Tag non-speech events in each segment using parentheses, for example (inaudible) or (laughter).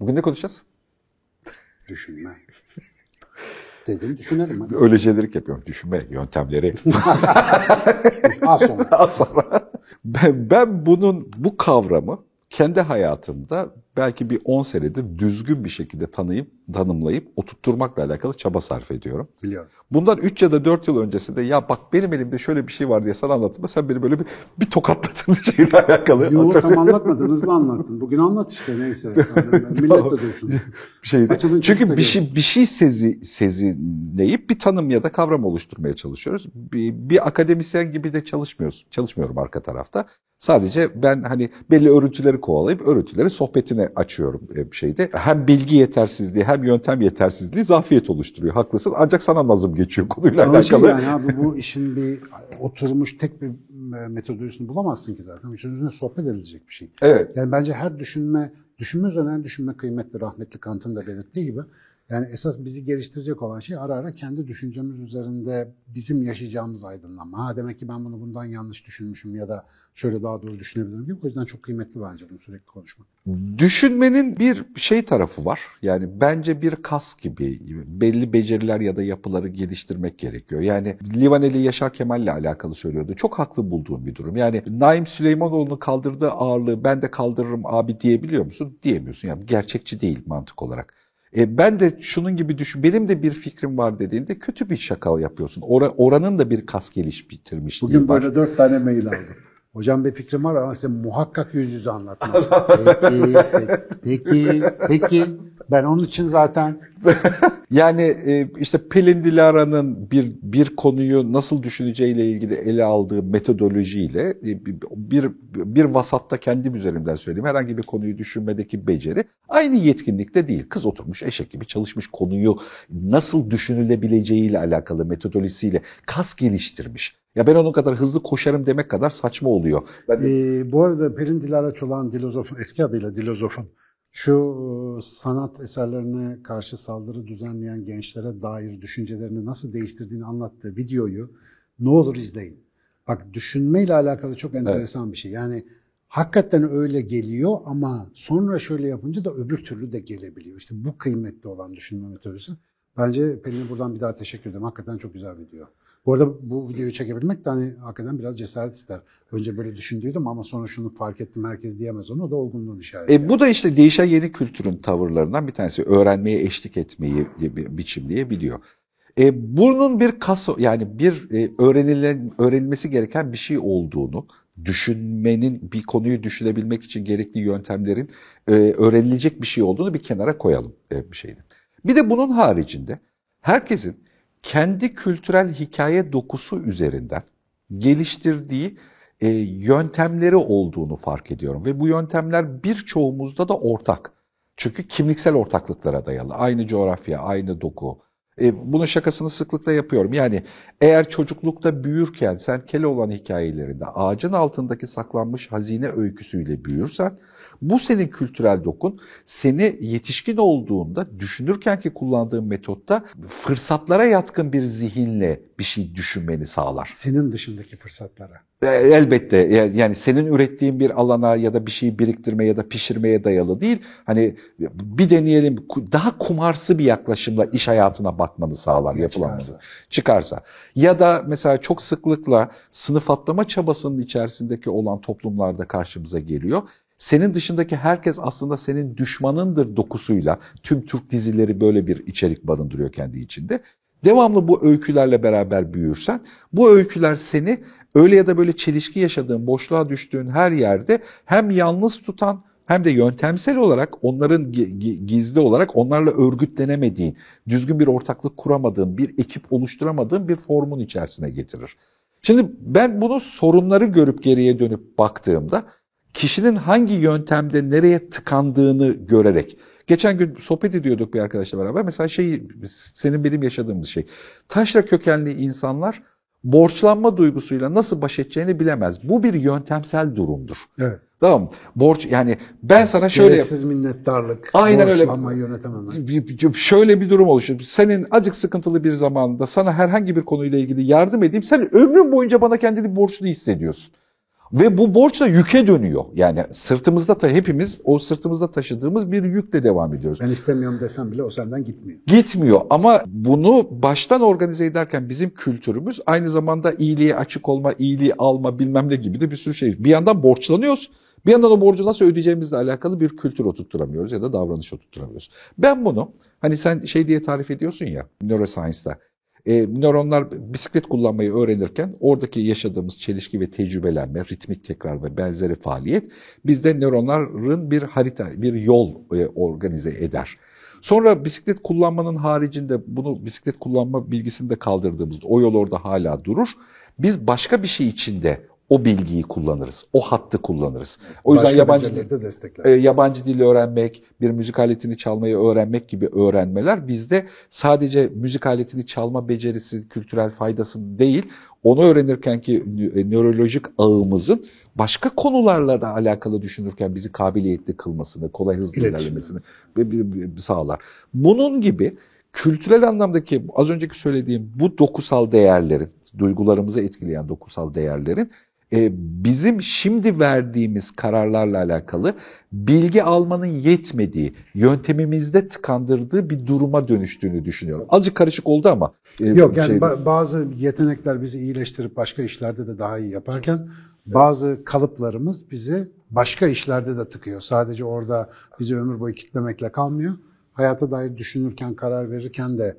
Bugün ne konuşacağız? Düşünme. Dedim düşünelim. Hadi. Öyle şeyleri yapıyorum. Düşünme yöntemleri. (laughs) Az sonra. (laughs) Az sonra. Ben, ben bunun bu kavramı kendi hayatımda belki bir 10 senedir düzgün bir şekilde tanıyıp, tanımlayıp oturtturmakla alakalı çaba sarf ediyorum. Biliyorum. Bundan 3 ya da 4 yıl öncesinde ya bak benim elimde şöyle bir şey var diye sana anlattım. Sen beni böyle bir, bir tokatladın (laughs) şeyle alakalı. Yo tam anlatmadın, hızlı anlattın. Bugün anlat işte neyse. (laughs) Millet de duysun. bir şeydi. Açılın Çünkü bir şey bir şey sezi sezinleyip bir tanım ya da kavram oluşturmaya çalışıyoruz. Bir, bir akademisyen gibi de çalışmıyoruz. Çalışmıyorum arka tarafta. Sadece ben hani belli örüntüleri kovalayıp örüntüleri sohbetine açıyorum e, şeyde. Hem bilgi yetersizliği hem yöntem yetersizliği zafiyet oluşturuyor. Haklısın. Ancak sana nazım geçiyor konuyla Ama şey alakalı. yani abi bu işin bir oturmuş tek bir metodolojisini bulamazsın ki zaten. Üçün üzerine sohbet edilecek bir şey. Evet. Yani bence her düşünme, düşünme üzerine düşünme kıymetli, rahmetli Kant'ın da belirttiği gibi. Yani esas bizi geliştirecek olan şey ara ara kendi düşüncemiz üzerinde bizim yaşayacağımız aydınlanma. Ha demek ki ben bunu bundan yanlış düşünmüşüm ya da şöyle daha doğru düşünebilirim gibi. O yüzden çok kıymetli bence bunu sürekli konuşmak. Düşünmenin bir şey tarafı var. Yani bence bir kas gibi belli beceriler ya da yapıları geliştirmek gerekiyor. Yani Livaneli Yaşar Kemal'le alakalı söylüyordu. Çok haklı bulduğum bir durum. Yani Naim Süleymanoğlu'nun kaldırdığı ağırlığı ben de kaldırırım abi diyebiliyor musun? Diyemiyorsun. Yani gerçekçi değil mantık olarak. E, ben de şunun gibi düşün, benim de bir fikrim var dediğinde kötü bir şaka yapıyorsun. Ora, oranın da bir kas geliş bitirmişliği Bugün var. böyle dört tane mail aldım. (laughs) Hocam bir fikrim var ama size muhakkak yüz yüze anlatmam. (laughs) peki, peki, peki. Ben onun için zaten (laughs) Yani e, işte Pelin Dilara'nın bir bir konuyu nasıl düşüneceğiyle ilgili ele aldığı metodolojiyle e, bir bir vasatta kendim üzerimden söyleyeyim herhangi bir konuyu düşünmedeki beceri aynı yetkinlikte değil. Kız oturmuş eşek gibi çalışmış konuyu nasıl düşünülebileceğiyle alakalı metodolojisiyle kas geliştirmiş. Ya ben onun kadar hızlı koşarım demek kadar saçma oluyor. Ben Ee, bu arada Pelin Dilara Çolak'ın Dilozof'un, eski adıyla Dilozof'un şu e, sanat eserlerine karşı saldırı düzenleyen gençlere dair düşüncelerini nasıl değiştirdiğini anlattığı videoyu ne olur izleyin. Bak düşünmeyle alakalı çok enteresan bir şey. Yani hakikaten öyle geliyor ama sonra şöyle yapınca da öbür türlü de gelebiliyor. İşte bu kıymetli olan düşünme metodolojisi. Bence Pelin'e buradan bir daha teşekkür ederim. Hakikaten çok güzel video. Bu arada bu videoyu çekebilmek de hani hakikaten biraz cesaret ister. Önce böyle düşündüydüm ama sonra şunu fark ettim herkes diyemez onu. O da olgunluğun işareti. E, bu da işte değişen yeni kültürün tavırlarından bir tanesi. Öğrenmeye eşlik etmeyi bi- biçimleyebiliyor. E, bunun bir kas yani bir e, öğrenilen öğrenilmesi gereken bir şey olduğunu, düşünmenin bir konuyu düşünebilmek için gerekli yöntemlerin e, öğrenilecek bir şey olduğunu bir kenara koyalım e, bir şeydi. Bir de bunun haricinde herkesin kendi kültürel hikaye dokusu üzerinden geliştirdiği e, yöntemleri olduğunu fark ediyorum ve bu yöntemler birçoğumuzda da ortak. Çünkü kimliksel ortaklıklara dayalı. Aynı coğrafya, aynı doku. E, bunun şakasını sıklıkla yapıyorum. Yani eğer çocuklukta büyürken sen Keloğlan hikayelerinde ağacın altındaki saklanmış hazine öyküsüyle büyürsen bu senin kültürel dokun seni yetişkin olduğunda düşünürken ki kullandığın metotta fırsatlara yatkın bir zihinle bir şey düşünmeni sağlar. Senin dışındaki fırsatlara. E, Elbette e, yani senin ürettiğin bir alana ya da bir şeyi biriktirmeye ya da pişirmeye dayalı değil. Hani bir deneyelim daha kumarsı bir yaklaşımla iş hayatına bakmanı sağlar yapılan Çıkarsa. çıkarsa. Ya da mesela çok sıklıkla sınıf atlama çabasının içerisindeki olan toplumlarda karşımıza geliyor. Senin dışındaki herkes aslında senin düşmanındır dokusuyla tüm Türk dizileri böyle bir içerik barındırıyor kendi içinde. Devamlı bu öykülerle beraber büyürsen bu öyküler seni öyle ya da böyle çelişki yaşadığın, boşluğa düştüğün her yerde hem yalnız tutan hem de yöntemsel olarak onların gi- gi- gizli olarak onlarla örgütlenemediğin, düzgün bir ortaklık kuramadığın, bir ekip oluşturamadığın bir formun içerisine getirir. Şimdi ben bunu sorunları görüp geriye dönüp baktığımda kişinin hangi yöntemde nereye tıkandığını görerek Geçen gün sohbet ediyorduk bir arkadaşla beraber. Mesela şey senin benim yaşadığımız şey. Taşra kökenli insanlar borçlanma duygusuyla nasıl baş edeceğini bilemez. Bu bir yöntemsel durumdur. Evet. Tamam mı? Borç yani ben sana şöyle Gereksiz minnettarlık, Aynen öyle. borçlanmayı yönetemem. şöyle bir durum oluşur. Senin acık sıkıntılı bir zamanda sana herhangi bir konuyla ilgili yardım edeyim. Sen ömrün boyunca bana kendini borçlu hissediyorsun. Ve bu borç da yüke dönüyor. Yani sırtımızda ta hepimiz o sırtımızda taşıdığımız bir yükle devam ediyoruz. Ben istemiyorum desem bile o senden gitmiyor. Gitmiyor ama bunu baştan organize ederken bizim kültürümüz aynı zamanda iyiliğe açık olma, iyiliği alma bilmem ne gibi de bir sürü şey. Bir yandan borçlanıyoruz. Bir yandan o borcu nasıl ödeyeceğimizle alakalı bir kültür oturtturamıyoruz ya da davranış oturtturamıyoruz. Ben bunu hani sen şey diye tarif ediyorsun ya neuroscience'da. E, nöronlar bisiklet kullanmayı öğrenirken oradaki yaşadığımız çelişki ve tecrübelenme, ritmik tekrar ve benzeri faaliyet bizde nöronların bir harita, bir yol e, organize eder. Sonra bisiklet kullanmanın haricinde bunu bisiklet kullanma bilgisini de kaldırdığımızda o yol orada hala durur. Biz başka bir şey içinde o bilgiyi kullanırız. O hattı kullanırız. O yüzden Başka yabancı de destekler. e, yabancı dil öğrenmek, bir müzik aletini çalmayı öğrenmek gibi öğrenmeler bizde sadece müzik aletini çalma becerisi, kültürel faydası değil, onu öğrenirken ki nö- nörolojik ağımızın başka konularla da alakalı düşünürken bizi kabiliyetli kılmasını, kolay hızlı ilerlemesini sağlar. Bunun gibi kültürel anlamdaki az önceki söylediğim bu dokusal değerlerin, duygularımızı etkileyen dokusal değerlerin e, bizim şimdi verdiğimiz kararlarla alakalı bilgi almanın yetmediği, yöntemimizde tıkandırdığı bir duruma dönüştüğünü düşünüyorum. Azıcık karışık oldu ama. e, Yok yani şey- ba- bazı yetenekler bizi iyileştirip başka işlerde de daha iyi yaparken bazı kalıplarımız bizi başka işlerde de tıkıyor. Sadece orada bizi ömür boyu kitlemekle kalmıyor. Hayata dair düşünürken, karar verirken de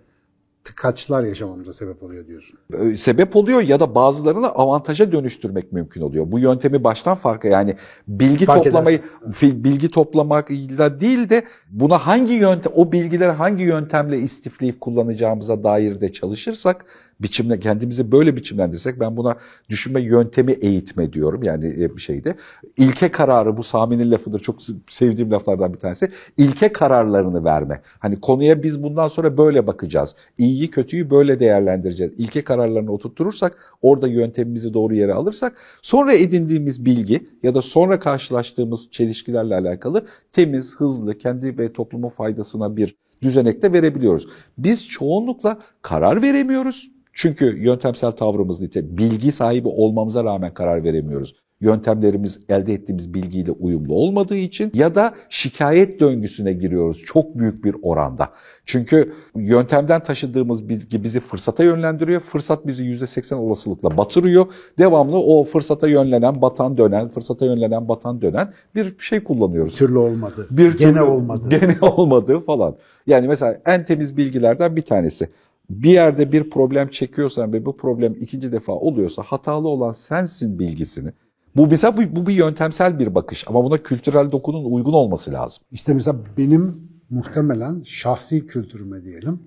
tıkaçlar yaşamamıza sebep oluyor diyorsun. e, sebep oluyor ya da bazılarını avantaja dönüştürmek mümkün oluyor. Bu yöntemi baştan farka yani bilgi Fark toplamayı fi- bilgi toplamakla değil de buna hangi yöntem o bilgileri hangi yöntemle istifleyip kullanacağımıza dair de çalışırsak biçimle kendimizi böyle biçimlendirsek ben buna düşünme yöntemi eğitme diyorum yani e, bir şeyde. İlke kararı bu Sami'nin lafıdır çok sevdiğim laflardan bir tanesi. İlke kararlarını verme. Hani konuya biz bundan sonra böyle bakacağız. İyiyi kötüyü böyle değerlendireceğiz. İlke kararlarını oturturursak orada yöntemimizi doğru yere alırsak sonra edindiğimiz bilgi ya da sonra karşılaştığımız çelişkilerle alakalı temiz, hızlı, kendi ve toplumun faydasına bir düzenekte verebiliyoruz. Biz çoğunlukla karar veremiyoruz. Çünkü yöntemsel tavrımız nite bilgi sahibi olmamıza rağmen karar veremiyoruz. Yöntemlerimiz elde ettiğimiz bilgiyle uyumlu olmadığı için ya da şikayet döngüsüne giriyoruz çok büyük bir oranda. Çünkü yöntemden taşıdığımız bilgi bizi fırsata yönlendiriyor. Fırsat bizi %80 olasılıkla batırıyor. Devamlı o fırsata yönlenen, batan dönen, fırsata yönlenen, batan dönen bir şey kullanıyoruz Bir türlü olmadı. bir Gene türlü olmadı. Gene (laughs) olmadı falan. Yani mesela en temiz bilgilerden bir tanesi. Bir yerde bir problem çekiyorsan ve bu problem ikinci defa oluyorsa hatalı olan sensin bilgisini. Bu mesela bu, bu bir yöntemsel bir bakış ama buna kültürel dokunun uygun olması lazım. İşte mesela benim muhtemelen şahsi kültürüme diyelim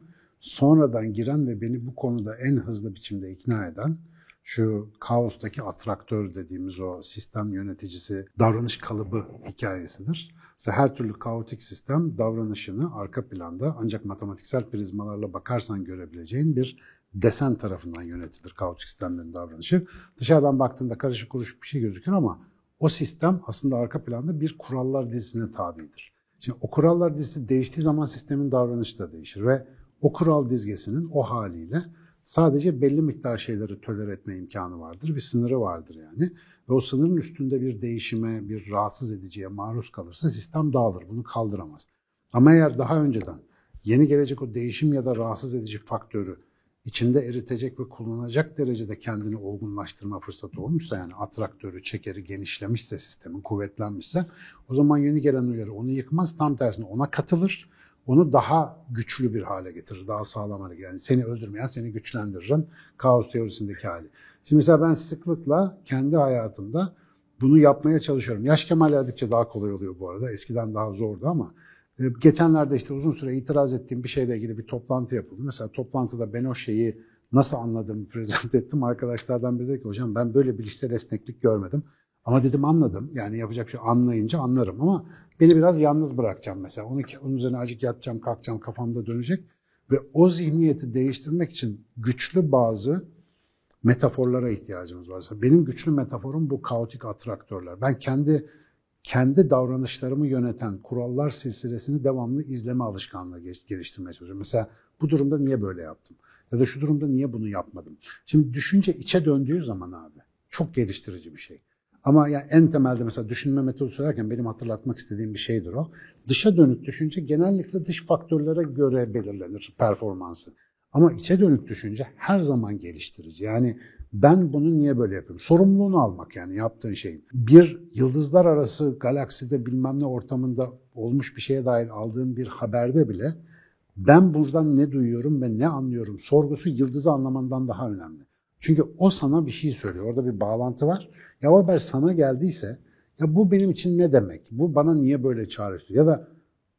sonradan giren ve beni bu konuda en hızlı biçimde ikna eden şu kaostaki atraktör dediğimiz o sistem yöneticisi davranış kalıbı hikayesidir. Mesela her türlü kaotik sistem davranışını arka planda ancak matematiksel prizmalarla bakarsan görebileceğin bir desen tarafından yönetilir kaotik sistemlerin davranışı. Dışarıdan baktığında karışık kuruşuk bir şey gözükür ama o sistem aslında arka planda bir kurallar dizisine tabidir. Şimdi o kurallar dizisi değiştiği zaman sistemin davranışı da değişir ve o kural dizgesinin o haliyle sadece belli miktar şeyleri tolere etme imkanı vardır. Bir sınırı vardır yani. Ve o sınırın üstünde bir değişime, bir rahatsız ediciye maruz kalırsa sistem dağılır. Bunu kaldıramaz. Ama eğer daha önceden yeni gelecek o değişim ya da rahatsız edici faktörü içinde eritecek ve kullanacak derecede kendini olgunlaştırma fırsatı olmuşsa yani atraktörü, çekeri genişlemişse sistemin, kuvvetlenmişse o zaman yeni gelen uyarı onu yıkmaz. Tam tersine ona katılır. Onu daha güçlü bir hale getirir, daha sağlam hale getirir. Yani seni öldürmeyen seni güçlendiririn kaos teorisindeki hali. Şimdi mesela ben sıklıkla kendi hayatımda bunu yapmaya çalışıyorum. Yaş kemal erdikçe daha kolay oluyor bu arada. Eskiden daha zordu ama e, geçenlerde işte uzun süre itiraz ettiğim bir şeyle ilgili bir toplantı yapıldı. Mesela toplantıda ben o şeyi nasıl anladığımı (laughs) prezent ettim. Arkadaşlardan biri dedi ki hocam ben böyle bilişsel esneklik görmedim. Ama dedim anladım. Yani yapacak şey anlayınca anlarım ama beni biraz yalnız bırakacağım mesela. Onu, onun üzerine acık yatacağım, kalkacağım, kafamda dönecek. Ve o zihniyeti değiştirmek için güçlü bazı metaforlara ihtiyacımız var. Benim güçlü metaforum bu kaotik atraktörler. Ben kendi kendi davranışlarımı yöneten kurallar silsilesini devamlı izleme alışkanlığı geliştirmeye çalışıyorum. Mesela bu durumda niye böyle yaptım? Ya da şu durumda niye bunu yapmadım? Şimdi düşünce içe döndüğü zaman abi çok geliştirici bir şey. Ama yani en temelde mesela düşünme metodu söylerken benim hatırlatmak istediğim bir şeydir o. Dışa dönük düşünce genellikle dış faktörlere göre belirlenir performansı. Ama içe dönük düşünce her zaman geliştirici. Yani ben bunu niye böyle yapıyorum? Sorumluluğunu almak yani yaptığın şeyin. Bir yıldızlar arası galakside bilmem ne ortamında olmuş bir şeye dair aldığın bir haberde bile ben buradan ne duyuyorum ve ne anlıyorum sorgusu yıldızı anlamandan daha önemli. Çünkü o sana bir şey söylüyor. Orada bir bağlantı var. Ya o haber sana geldiyse ya bu benim için ne demek? Bu bana niye böyle çağrıştırıyor? Ya da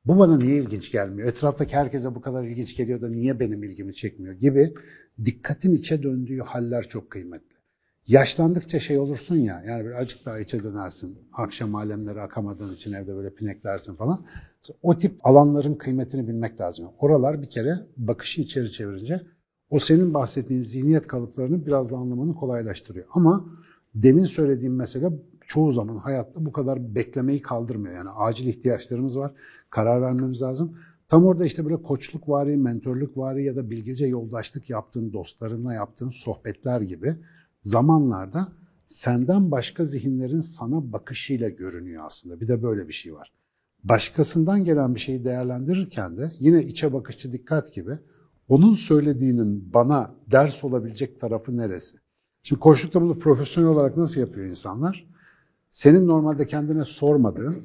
bu bana niye ilginç gelmiyor? Etraftaki herkese bu kadar ilginç geliyor da niye benim ilgimi çekmiyor gibi dikkatin içe döndüğü haller çok kıymetli. Yaşlandıkça şey olursun ya, yani bir acık daha içe dönersin. Akşam alemleri akamadığın için evde böyle pineklersin falan. O tip alanların kıymetini bilmek lazım. Oralar bir kere bakışı içeri çevirince o senin bahsettiğin zihniyet kalıplarını biraz da anlamanı kolaylaştırıyor. Ama demin söylediğim mesele çoğu zaman hayatta bu kadar beklemeyi kaldırmıyor. Yani acil ihtiyaçlarımız var, karar vermemiz lazım. Tam orada işte böyle koçluk vari, mentorluk vari ya da bilgece yoldaşlık yaptığın dostlarınla yaptığın sohbetler gibi zamanlarda senden başka zihinlerin sana bakışıyla görünüyor aslında. Bir de böyle bir şey var. Başkasından gelen bir şeyi değerlendirirken de yine içe bakışçı dikkat gibi onun söylediğinin bana ders olabilecek tarafı neresi? Şimdi koçlukta bunu profesyonel olarak nasıl yapıyor insanlar? Senin normalde kendine sormadığın,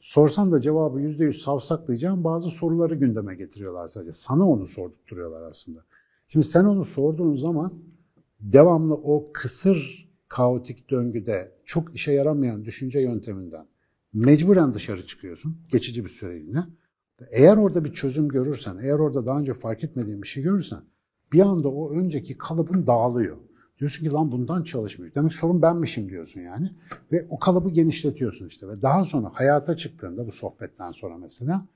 sorsan da cevabı yüzde yüz savsaklayacağın bazı soruları gündeme getiriyorlar sadece. Sana onu sordurtuyorlar aslında. Şimdi sen onu sorduğun zaman devamlı o kısır kaotik döngüde çok işe yaramayan düşünce yönteminden mecburen dışarı çıkıyorsun geçici bir süreliğine. Eğer orada bir çözüm görürsen, eğer orada daha önce fark etmediğin bir şey görürsen bir anda o önceki kalıbın dağılıyor. Diyorsun ki lan bundan çalışmış. Demek sorun benmişim diyorsun yani. Ve o kalıbı genişletiyorsun işte. Ve daha sonra hayata çıktığında bu sohbetten sonra mesela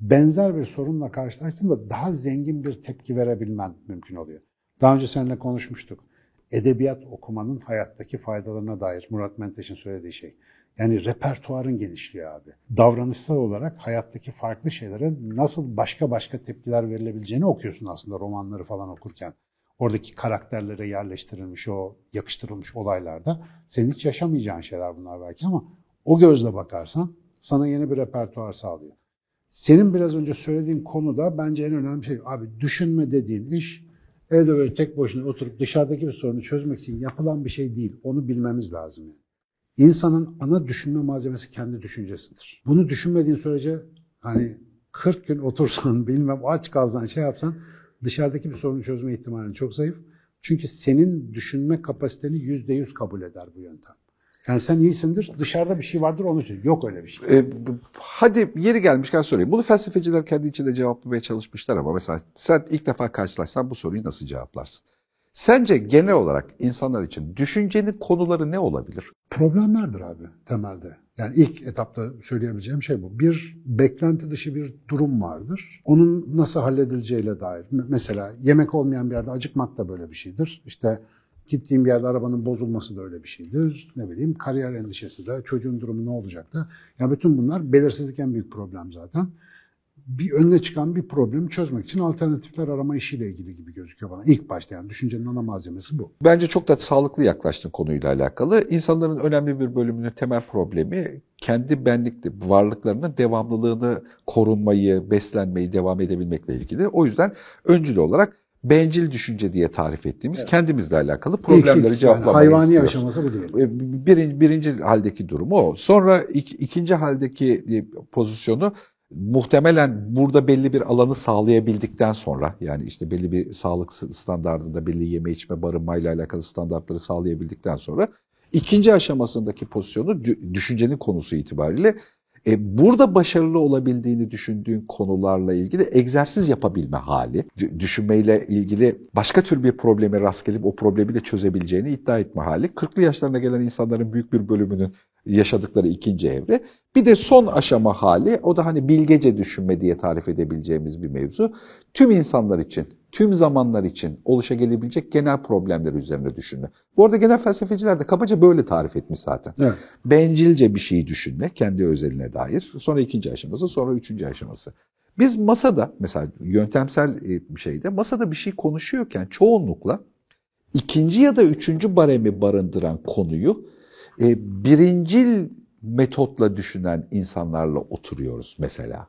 benzer bir sorunla karşılaştığında daha zengin bir tepki verebilmen mümkün oluyor. Daha önce seninle konuşmuştuk. Edebiyat okumanın hayattaki faydalarına dair Murat Menteş'in söylediği şey. Yani repertuarın genişliyor abi. Davranışsal olarak hayattaki farklı şeylere nasıl başka başka tepkiler verilebileceğini okuyorsun aslında romanları falan okurken. Oradaki karakterlere yerleştirilmiş o yakıştırılmış olaylarda senin hiç yaşamayacağın şeyler bunlar belki ama o gözle bakarsan sana yeni bir repertuar sağlıyor. Senin biraz önce söylediğin konuda bence en önemli şey abi düşünme dediğin iş evde böyle tek başına oturup dışarıdaki bir sorunu çözmek için yapılan bir şey değil. Onu bilmemiz lazım. Yani. İnsanın ana düşünme malzemesi kendi düşüncesidir. Bunu düşünmediğin sürece hani 40 gün otursan (laughs) bilmem aç kalsan şey yapsan dışarıdaki bir sorunu çözme ihtimalin çok zayıf. Çünkü senin düşünme kapasiteni yüzde yüz kabul eder bu yöntem. Yani sen iyisindir, dışarıda bir şey vardır onun için. Yok öyle bir şey. E, hadi yeri gelmişken sorayım. Bunu felsefeciler kendi içinde cevaplamaya çalışmışlar ama mesela sen ilk defa karşılaşsan bu soruyu nasıl cevaplarsın? Sence genel olarak insanlar için düşüncenin konuları ne olabilir? Problemlerdir abi temelde. Yani ilk etapta söyleyebileceğim şey bu. Bir beklenti dışı bir durum vardır. Onun nasıl halledileceğiyle dair. Mesela yemek olmayan bir yerde acıkmak da böyle bir şeydir. İşte gittiğim bir yerde arabanın bozulması da öyle bir şeydir. Ne bileyim kariyer endişesi de, çocuğun durumu ne olacak da. Ya bütün bunlar belirsizlik en büyük problem zaten bir önüne çıkan bir problemi çözmek için alternatifler arama işiyle ilgili gibi gözüküyor bana. İlk başta yani düşüncenin ana malzemesi bu. Bence çok da sağlıklı yaklaştın konuyla alakalı. İnsanların önemli bir bölümünün temel problemi kendi benlikli varlıklarının devamlılığını korunmayı, beslenmeyi, devam edebilmekle ilgili. O yüzden öncül olarak bencil düşünce diye tarif ettiğimiz evet. kendimizle alakalı problemleri ilk, cevaplamayı yani hayvani istiyoruz. aşaması bu değil. Birinci, birinci haldeki durumu o. Sonra ik, ikinci haldeki pozisyonu muhtemelen burada belli bir alanı sağlayabildikten sonra yani işte belli bir sağlık standartında belli yeme içme barınmayla alakalı standartları sağlayabildikten sonra ikinci aşamasındaki pozisyonu düşüncenin konusu itibariyle e, burada başarılı olabildiğini düşündüğün konularla ilgili egzersiz yapabilme hali, düşünmeyle ilgili başka tür bir probleme rast gelip o problemi de çözebileceğini iddia etme hali, 40'lı yaşlarına gelen insanların büyük bir bölümünün yaşadıkları ikinci evre. Bir de son aşama hali, o da hani bilgece düşünme diye tarif edebileceğimiz bir mevzu. Tüm insanlar için, tüm zamanlar için oluşabilecek genel problemler üzerine düşünme. Bu arada genel felsefeciler de kabaca böyle tarif etmiş zaten. Evet. Bencilce bir şeyi düşünme, kendi özeline dair. Sonra ikinci aşaması, sonra üçüncü aşaması. Biz masada, mesela yöntemsel bir şeyde, masada bir şey konuşuyorken çoğunlukla ikinci ya da üçüncü baremi barındıran konuyu E, birincil metotla düşünen insanlarla oturuyoruz mesela.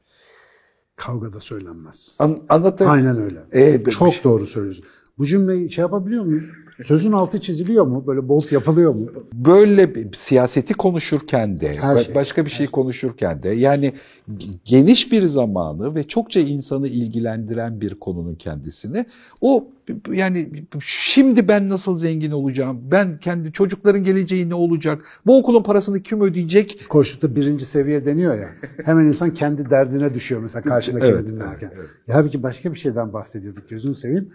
Kavgada söylenmez. An, anlatayım. Aynen öyle. E, Çok doğru söylüyorsun. Bu cümleyi şey yapabiliyor muyuz? Sözün altı çiziliyor mu? Böyle bolt yapılıyor mu? böyle bir- siyaseti konuşurken de Her şey. başka bir şey konuşurken de yani geniş bir zamanı ve çokça insanı ilgilendiren bir konunun kendisini o yani şimdi ben nasıl zengin olacağım ben kendi çocukların geleceği ne olacak bu okulun parasını kim ödeyecek Koştukta birinci seviye deniyor ya. Hemen insan kendi derdine düşüyor mesela karşıdakini Evet, dinlerken. evet, evet. Ya halbuki başka bir şeyden bahsediyorduk gözünü seveyim.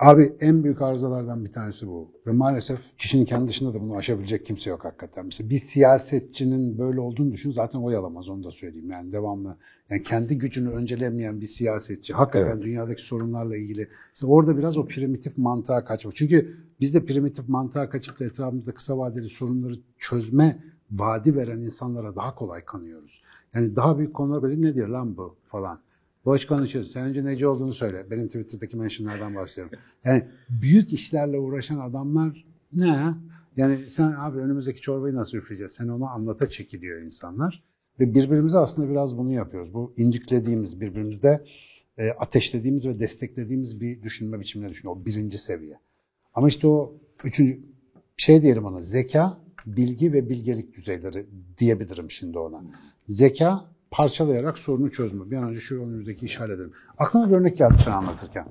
Abi en büyük arızalardan bir tanesi bu. Ve maalesef kişinin kendi dışında da bunu aşabilecek kimse yok hakikaten. Mesela bir siyasetçinin böyle olduğunu düşün zaten oy alamaz onu da söyleyeyim. Yani devamlı yani kendi gücünü öncelemeyen bir siyasetçi hakikaten dünyadaki sorunlarla ilgili işte orada biraz o primitif mantığa kaçmak. Çünkü biz de primitif mantığa kaçıp da etrafımızda kısa vadeli sorunları çözme vaadi veren insanlara daha kolay kanıyoruz. Yani daha büyük konular böyle ne diyor lan bu falan. Boş konuşuyorsun. Sen önce nece olduğunu söyle. Benim Twitter'daki mentionlardan bahsediyorum. Yani büyük işlerle uğraşan adamlar ne? Yani sen abi önümüzdeki çorbayı nasıl üfleyeceğiz? Sen onu anlata çekiliyor insanlar. Ve birbirimize aslında biraz bunu yapıyoruz. Bu indiklediğimiz, birbirimizde e, ateşlediğimiz ve desteklediğimiz bir düşünme biçimine düşünüyor. O birinci seviye. Ama işte o üçüncü şey diyelim ona zeka, bilgi ve bilgelik düzeyleri diyebilirim şimdi ona. Zeka parçalayarak sorunu çözme. Bir an önce şu önümüzdeki işi halledelim. Aklıma bir örnek geldi sen anlatırken.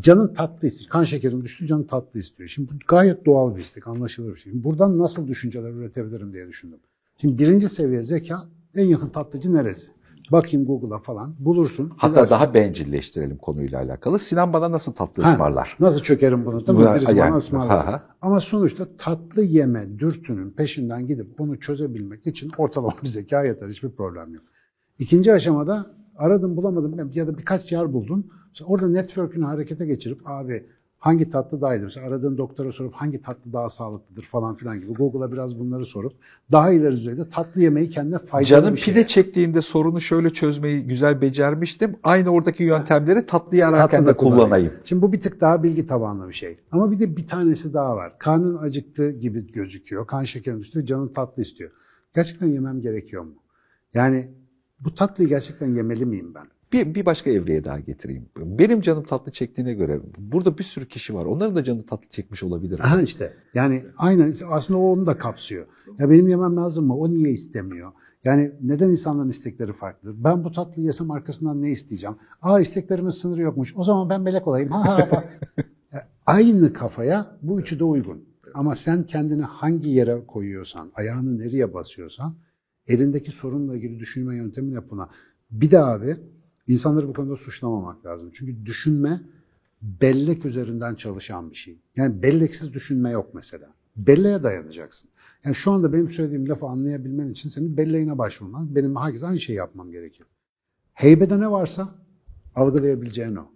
Canın tatlı istiyor. Kan şekerim düştü, canın tatlı istiyor. Şimdi bu gayet doğal bir istek, anlaşılır bir şey. Buradan nasıl düşünceler üretebilirim diye düşündüm. Şimdi birinci seviye zeka en yakın tatlıcı neresi? Bakayım Google'a falan bulursun. hatta Gidersin. daha bencilleştirelim konuyla alakalı Sinan bana nasıl tatlı Ha, ısmarlar Nasıl çökerim bunu? Değil mi? Birisi yani, bana ısmarlasın. ha, ha. Ama sonuçta tatlı yeme dürtünün peşinden gidip bunu çözebilmek için ortalama bir zeka yeter. Hiçbir problem yok. İkinci aşamada aradım bulamadım ya da birkaç yer buldun. Mesela orada network'ünü harekete geçirip abi hangi tatlı daha iyidir? Mesela aradığın doktora sorup hangi tatlı daha sağlıklıdır falan filan gibi. Google'a biraz bunları sorup daha ileri düzeyde tatlı yemeyi kendine faydalı Canım bir şey. pide çektiğinde sorunu şöyle çözmeyi güzel becermiştim. Aynı oradaki yöntemleri tatlıyı ararken Tatlı de kullanayım. kullanayım. Şimdi bu bir tık daha bilgi tabanlı bir şey. Ama bir de bir tanesi daha var. Karnın acıktı gibi gözüküyor. Kan şekerin düştü, canın tatlı istiyor. Gerçekten yemem gerekiyor mu? Yani bu tatlıyı gerçekten yemeli miyim ben? Bir, bir başka evreye daha getireyim. Benim canım tatlı çektiğine göre burada bir sürü kişi var. Onların da canı tatlı çekmiş olabilir. Aha işte yani aynen aslında o onu da kapsıyor. Ya benim yemem lazım mı? O niye istemiyor? Yani neden insanların istekleri farklıdır? Ben bu tatlıyı yesem arkasından ne isteyeceğim? Aa isteklerimin sınırı yokmuş. O zaman ben melek olayım. Ha ha (laughs) Aynı kafaya bu üçü de uygun. Ama sen kendini hangi yere koyuyorsan, ayağını nereye basıyorsan, elindeki sorunla ilgili düşünme yöntemin hep buna. Bir de abi, insanları bu konuda suçlamamak lazım. Çünkü düşünme bellek üzerinden çalışan bir şey. Yani belleksiz düşünme yok mesela. Belleğe dayanacaksın. Yani şu anda benim söylediğim lafı anlayabilmen için senin belleğine başvurman, benim herkes aynı şeyi yapmam gerekiyor. Heybede ne varsa algılayabileceğin o.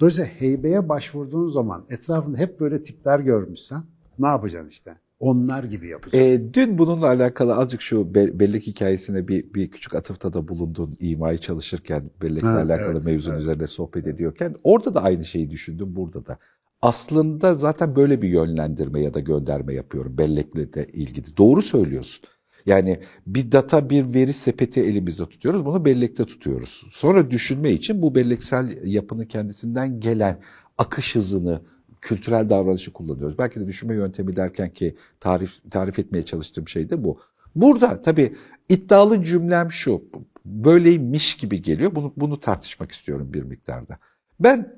Dolayısıyla heybeye başvurduğun zaman etrafında hep böyle tipler görmüşsen ne yapacaksın işte? Onlar gibi yapacaksın. E, dün bununla alakalı azıcık şu be- bellek hikayesine bir, bir küçük atıfta da bulundun imayı çalışırken bellekle Ha, alakalı evet, mevzunun evet. üzerine sohbet ediyorken orada da aynı şeyi düşündüm burada da. Aslında zaten böyle bir yönlendirme ya da gönderme yapıyorum bellekle de ilgili. Doğru söylüyorsun. Yani bir data, bir veri sepeti elimizde tutuyoruz. Bunu bellekte tutuyoruz. Sonra düşünme için bu belleksel yapının kendisinden gelen akış hızını, kültürel davranışı kullanıyoruz. Belki de düşünme yöntemi derken ki tarif tarif etmeye çalıştığım şey de bu. Burada tabii iddialı cümlem şu. Böyleymiş gibi geliyor. Bunu bunu tartışmak istiyorum bir miktarda. Ben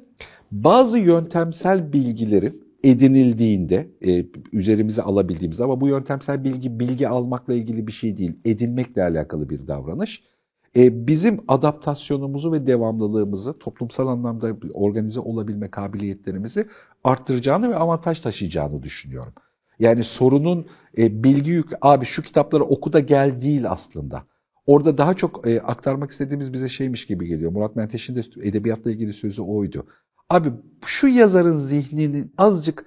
bazı yöntemsel bilgilerin edinildiğinde e, üzerimize alabildiğimiz ama bu yöntemsel bilgi bilgi almakla ilgili bir şey değil, edinmekle alakalı bir davranış. E, bizim adaptasyonumuzu ve devamlılığımızı, toplumsal anlamda organize olabilme kabiliyetlerimizi arttıracağını ve avantaj taşıyacağını düşünüyorum. Yani sorunun e, bilgi yük, abi şu kitapları oku da gel değil aslında. Orada daha çok e, aktarmak istediğimiz bize şeymiş gibi geliyor. Murat Menteş'in de edebiyatla ilgili sözü oydu. Abi şu yazarın zihnini azıcık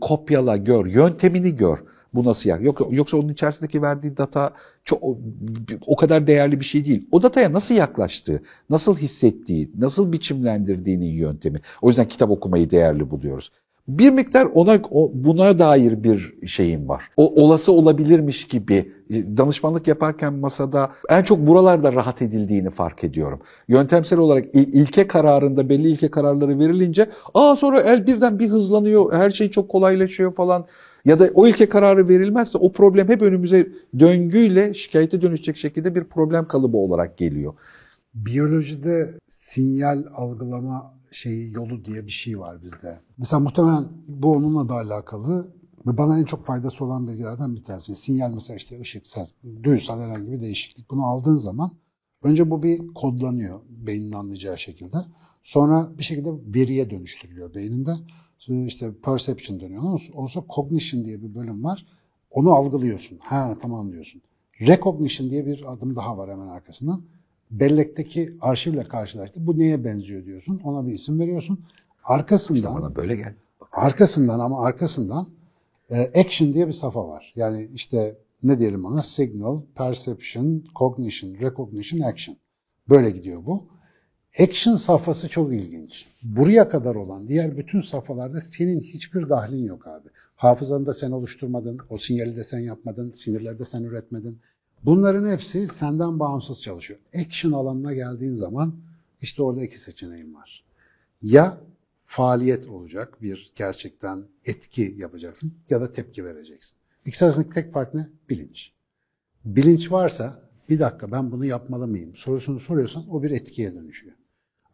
kopyala, gör, yöntemini gör. Bu nasıl yer? Yok, yoksa onun içerisindeki verdiği data çok o, kadar değerli bir şey değil. O dataya nasıl yaklaştığı, nasıl hissettiği, nasıl biçimlendirdiğinin yöntemi. O yüzden kitap okumayı değerli buluyoruz. bir miktar ona buna dair bir şeyim var. O olası olabilirmiş gibi e, danışmanlık yaparken masada en çok buralarda rahat edildiğini fark ediyorum. Yöntemsel olarak il- ilke kararında belli ilke kararları verilince aa sonra el birden bir hızlanıyor. Her şey çok kolaylaşıyor falan. Ya da o ilke kararı verilmezse o problem hep önümüze döngüyle şikayete dönüşecek şekilde bir problem kalıbı olarak geliyor. Biyolojide sinyal algılama şeyi yolu diye bir şey var bizde. Mesela muhtemelen bu onunla da alakalı ve bana en çok faydası olan bilgilerden bir tanesi. Sinyal mesela işte ışık, ses, duysal herhangi bir değişiklik. Bunu aldığın zaman önce bu bir kodlanıyor beynin anlayacağı şekilde. Sonra bir şekilde veriye dönüştürülüyor beyninde. İşte perception dönüyor. Ondan sonra cognition diye bir bölüm var. Onu algılıyorsun. Ha tamam diyorsun. Recognition diye bir adım daha var hemen arkasından bellekteki arşivle karşılaştı. Bu neye benziyor diyorsun. Ona bir isim veriyorsun. Arkasından Bana böyle gel. arkasından ama arkasından e, action diye bir safa var. Yani işte ne diyelim ona? Signal, perception, cognition, recognition, action. Böyle gidiyor bu. Action safhası çok ilginç. Buraya kadar olan diğer bütün safhalarda senin hiçbir dahlin yok abi. Hafızanı da sen oluşturmadın, o sinyali de sen yapmadın, sinirleri de sen üretmedin. Bunların hepsi senden bağımsız çalışıyor. Action alanına geldiğin zaman işte orada iki seçeneğin var. Ya faaliyet olacak, bir gerçekten etki yapacaksın ya da tepki vereceksin. İkisi arasındaki tek fark ne? Bilinç. Bilinç varsa bir dakika ben bunu yapmalı mıyım sorusunu soruyorsan o bir etkiye dönüşüyor.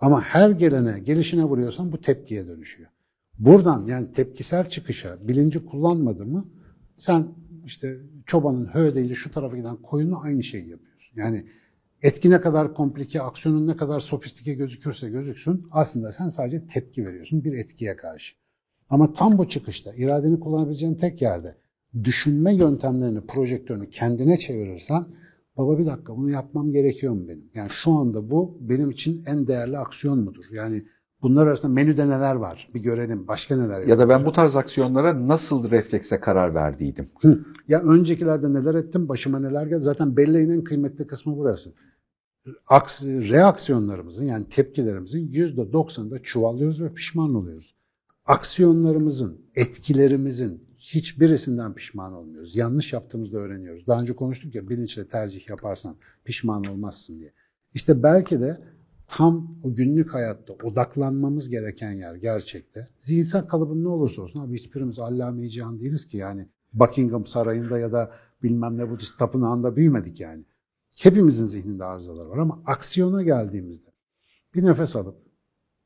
Ama her gelene, gelişine vuruyorsan bu tepkiye dönüşüyor. Buradan yani tepkisel çıkışa bilinci kullanmadı mı sen işte çobanın hö deyince şu tarafa giden koyunla aynı şeyi yapıyorsun. Yani etki ne kadar komplike, aksiyonun ne kadar sofistike gözükürse gözüksün aslında sen sadece tepki veriyorsun bir etkiye karşı. Ama tam bu çıkışta iradeni kullanabileceğin tek yerde düşünme yöntemlerini, projektörünü kendine çevirirsen baba bir dakika bunu yapmam gerekiyor mu benim? Yani şu anda bu benim için en değerli aksiyon mudur? Yani bunlar arasında menüde neler var? Bir görelim. Başka neler Ya da ben bu tarz aksiyonlara nasıl reflekse karar verdiydim. Hı. Ya öncekilerde neler ettim, başıma neler geldi. Zaten belleğin en kıymetli kısmı burası. Aks, reaksiyonlarımızın yani tepkilerimizin yüzde doksanında çuvallıyoruz ve pişman oluyoruz. Aksiyonlarımızın, etkilerimizin hiçbirisinden pişman olmuyoruz. Yanlış yaptığımızda öğreniyoruz. Daha önce konuştuk ya bilinçle tercih yaparsan pişman olmazsın diye. İşte belki de tam o günlük hayatta odaklanmamız gereken yer gerçekte. Zihinsel kalıbın ne olursa olsun abi hiçbirimiz allame cihan değiliz ki yani Buckingham Sarayı'nda ya da bilmem ne Budist tapınağında büyümedik yani. Hepimizin zihninde arızalar var ama aksiyona geldiğimizde bir nefes alıp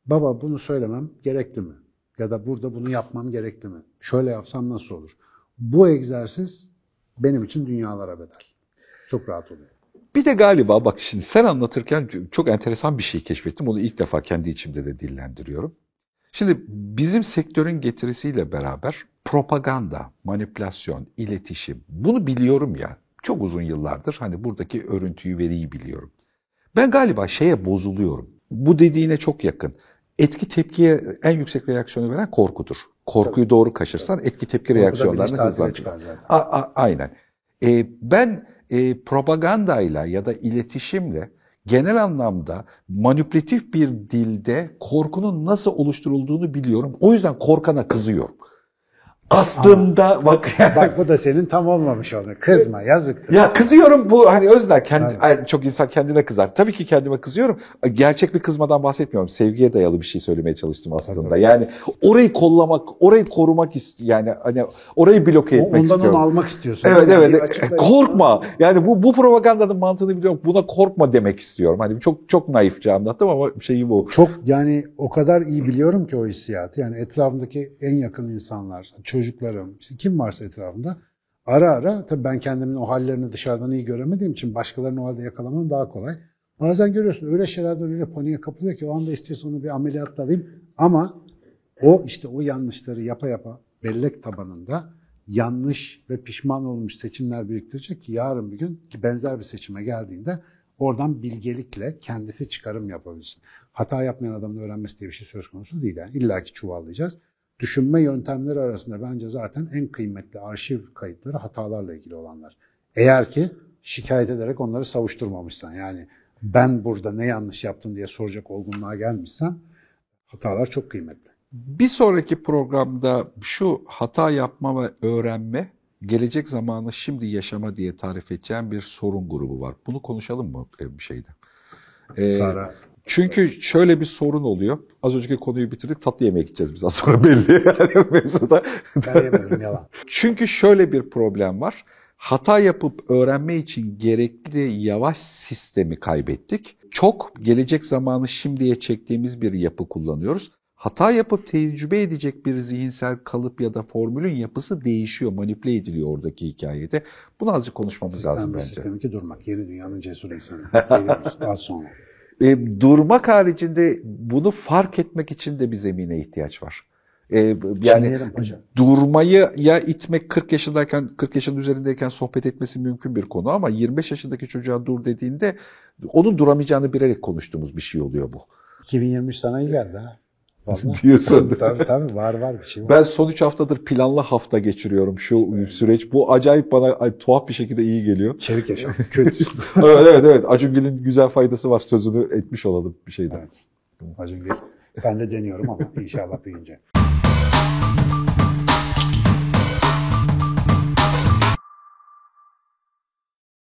baba bunu söylemem gerekli mi? Ya da burada bunu yapmam gerekli mi? Şöyle yapsam nasıl olur? Bu egzersiz benim için dünyalara bedel. Çok rahat oluyor. Bir de galiba bak şimdi sen anlatırken çok enteresan bir şey keşfettim. Onu ilk defa kendi içimde de dillendiriyorum. Şimdi bizim sektörün getirisiyle beraber propaganda, manipülasyon, iletişim bunu biliyorum ya. Çok uzun yıllardır hani buradaki örüntüyü veriyi biliyorum. Ben galiba şeye bozuluyorum. Bu dediğine çok yakın. Etki tepkiye en yüksek reaksiyonu veren korkudur. Korkuyu doğru kaşırsan etki tepki reaksiyonlarını bilinç tatile hızlandırır. A- a- aynen. E, ben e, propagandayla ya da iletişimle genel anlamda manipülatif bir dilde korkunun nasıl oluşturulduğunu biliyorum. O yüzden korkana kızıyorum. Aslında bak (laughs) Bak bu da senin tam olmamış oldu. Kızma yazık. ya kızıyorum bu hani özler kendi ay, çok insan kendine kızar. Tabii ki kendime kızıyorum. Gerçek bir kızmadan bahsetmiyorum. Sevgiye dayalı bir şey söylemeye çalıştım aslında. Yani orayı kollamak, orayı korumak yani hani orayı bloke etmek Ondan istiyorum. onu almak istiyorsun. Evet Yani evet. Korkma. Yani bu bu propagandanın mantığını biliyorum. Buna korkma demek istiyorum. Hani çok çok naifçe anlattım ama şeyi bu. Çok yani o kadar iyi biliyorum ki o hissiyatı. Yani etrafımdaki en yakın insanlar, çocuklarım, işte kim varsa etrafımda ara ara tabii ben kendimin o hallerini dışarıdan iyi göremediğim için başkalarının o halde yakalamam daha kolay. Bazen görüyorsun öyle şeylerden öyle paniğe kapılıyor ki o anda istiyorsan onu bir ameliyatla alayım ama o işte o yanlışları yapa yapa bellek tabanında yanlış ve pişman olmuş seçimler biriktirecek ki yarın bir gün ki benzer bir seçime geldiğinde oradan bilgelikle kendisi çıkarım yapabilsin. Hata yapmayan adamın öğrenmesi diye bir şey söz konusu değil. Yani illa ki çuvallayacağız. Düşünme yöntemleri arasında bence zaten en kıymetli arşiv kayıtları hatalarla ilgili olanlar. Eğer ki şikayet ederek onları savuşturmamışsan yani ben burada ne yanlış yaptım diye soracak olgunluğa gelmişsen hatalar çok kıymetli. Bir sonraki programda şu hata yapma ve öğrenme, gelecek zamanı şimdi yaşama diye tarif edeceğim bir sorun grubu var. Bunu konuşalım mı bir şeyde? Ee, Sara. Çünkü şöyle bir sorun oluyor. Az önceki konuyu bitirdik. Tatlı yemeğe gideceğiz biz az sonra (laughs) belli. Yani mevzuda. Ben yemedim yalan. (laughs) Çünkü şöyle bir problem var. Hata yapıp öğrenme için gerekli yavaş sistemi kaybettik. Çok gelecek zamanı şimdiye çektiğimiz bir yapı kullanıyoruz. Hata yapıp tecrübe edecek bir zihinsel kalıp ya da formülün yapısı değişiyor, manipüle ediliyor oradaki hikayede. Bunu azıcık konuşmamız lazım Sistem bir bence. sistem iki durmak. Yeni dünyanın cesur insanı. Geliyoruz (laughs) az sonra. E, durmak haricinde bunu fark etmek için de bir zemine ihtiyaç var. E, yani durmayı ya itmek 40 yaşındayken 40 yaşın üzerindeyken sohbet etmesi mümkün bir konu ama 25 yaşındaki çocuğa dur dediğinde onun duramayacağını bilerek konuştuğumuz bir şey oluyor bu. 2023 sana iyi geldi ha. (laughs) Diyorsun. tabii tabii var var bir şey var. Ben son 3 haftadır planlı hafta geçiriyorum şu süreç. Bu acayip bana ay, tuhaf bir şekilde iyi geliyor. Çevik yaşam. Kötü. (laughs) evet evet evet. Acungil'in güzel faydası var sözünü etmiş olalım bir şeyden. evet. Acun Gül. Ben de deniyorum ama inşallah büyüyünce.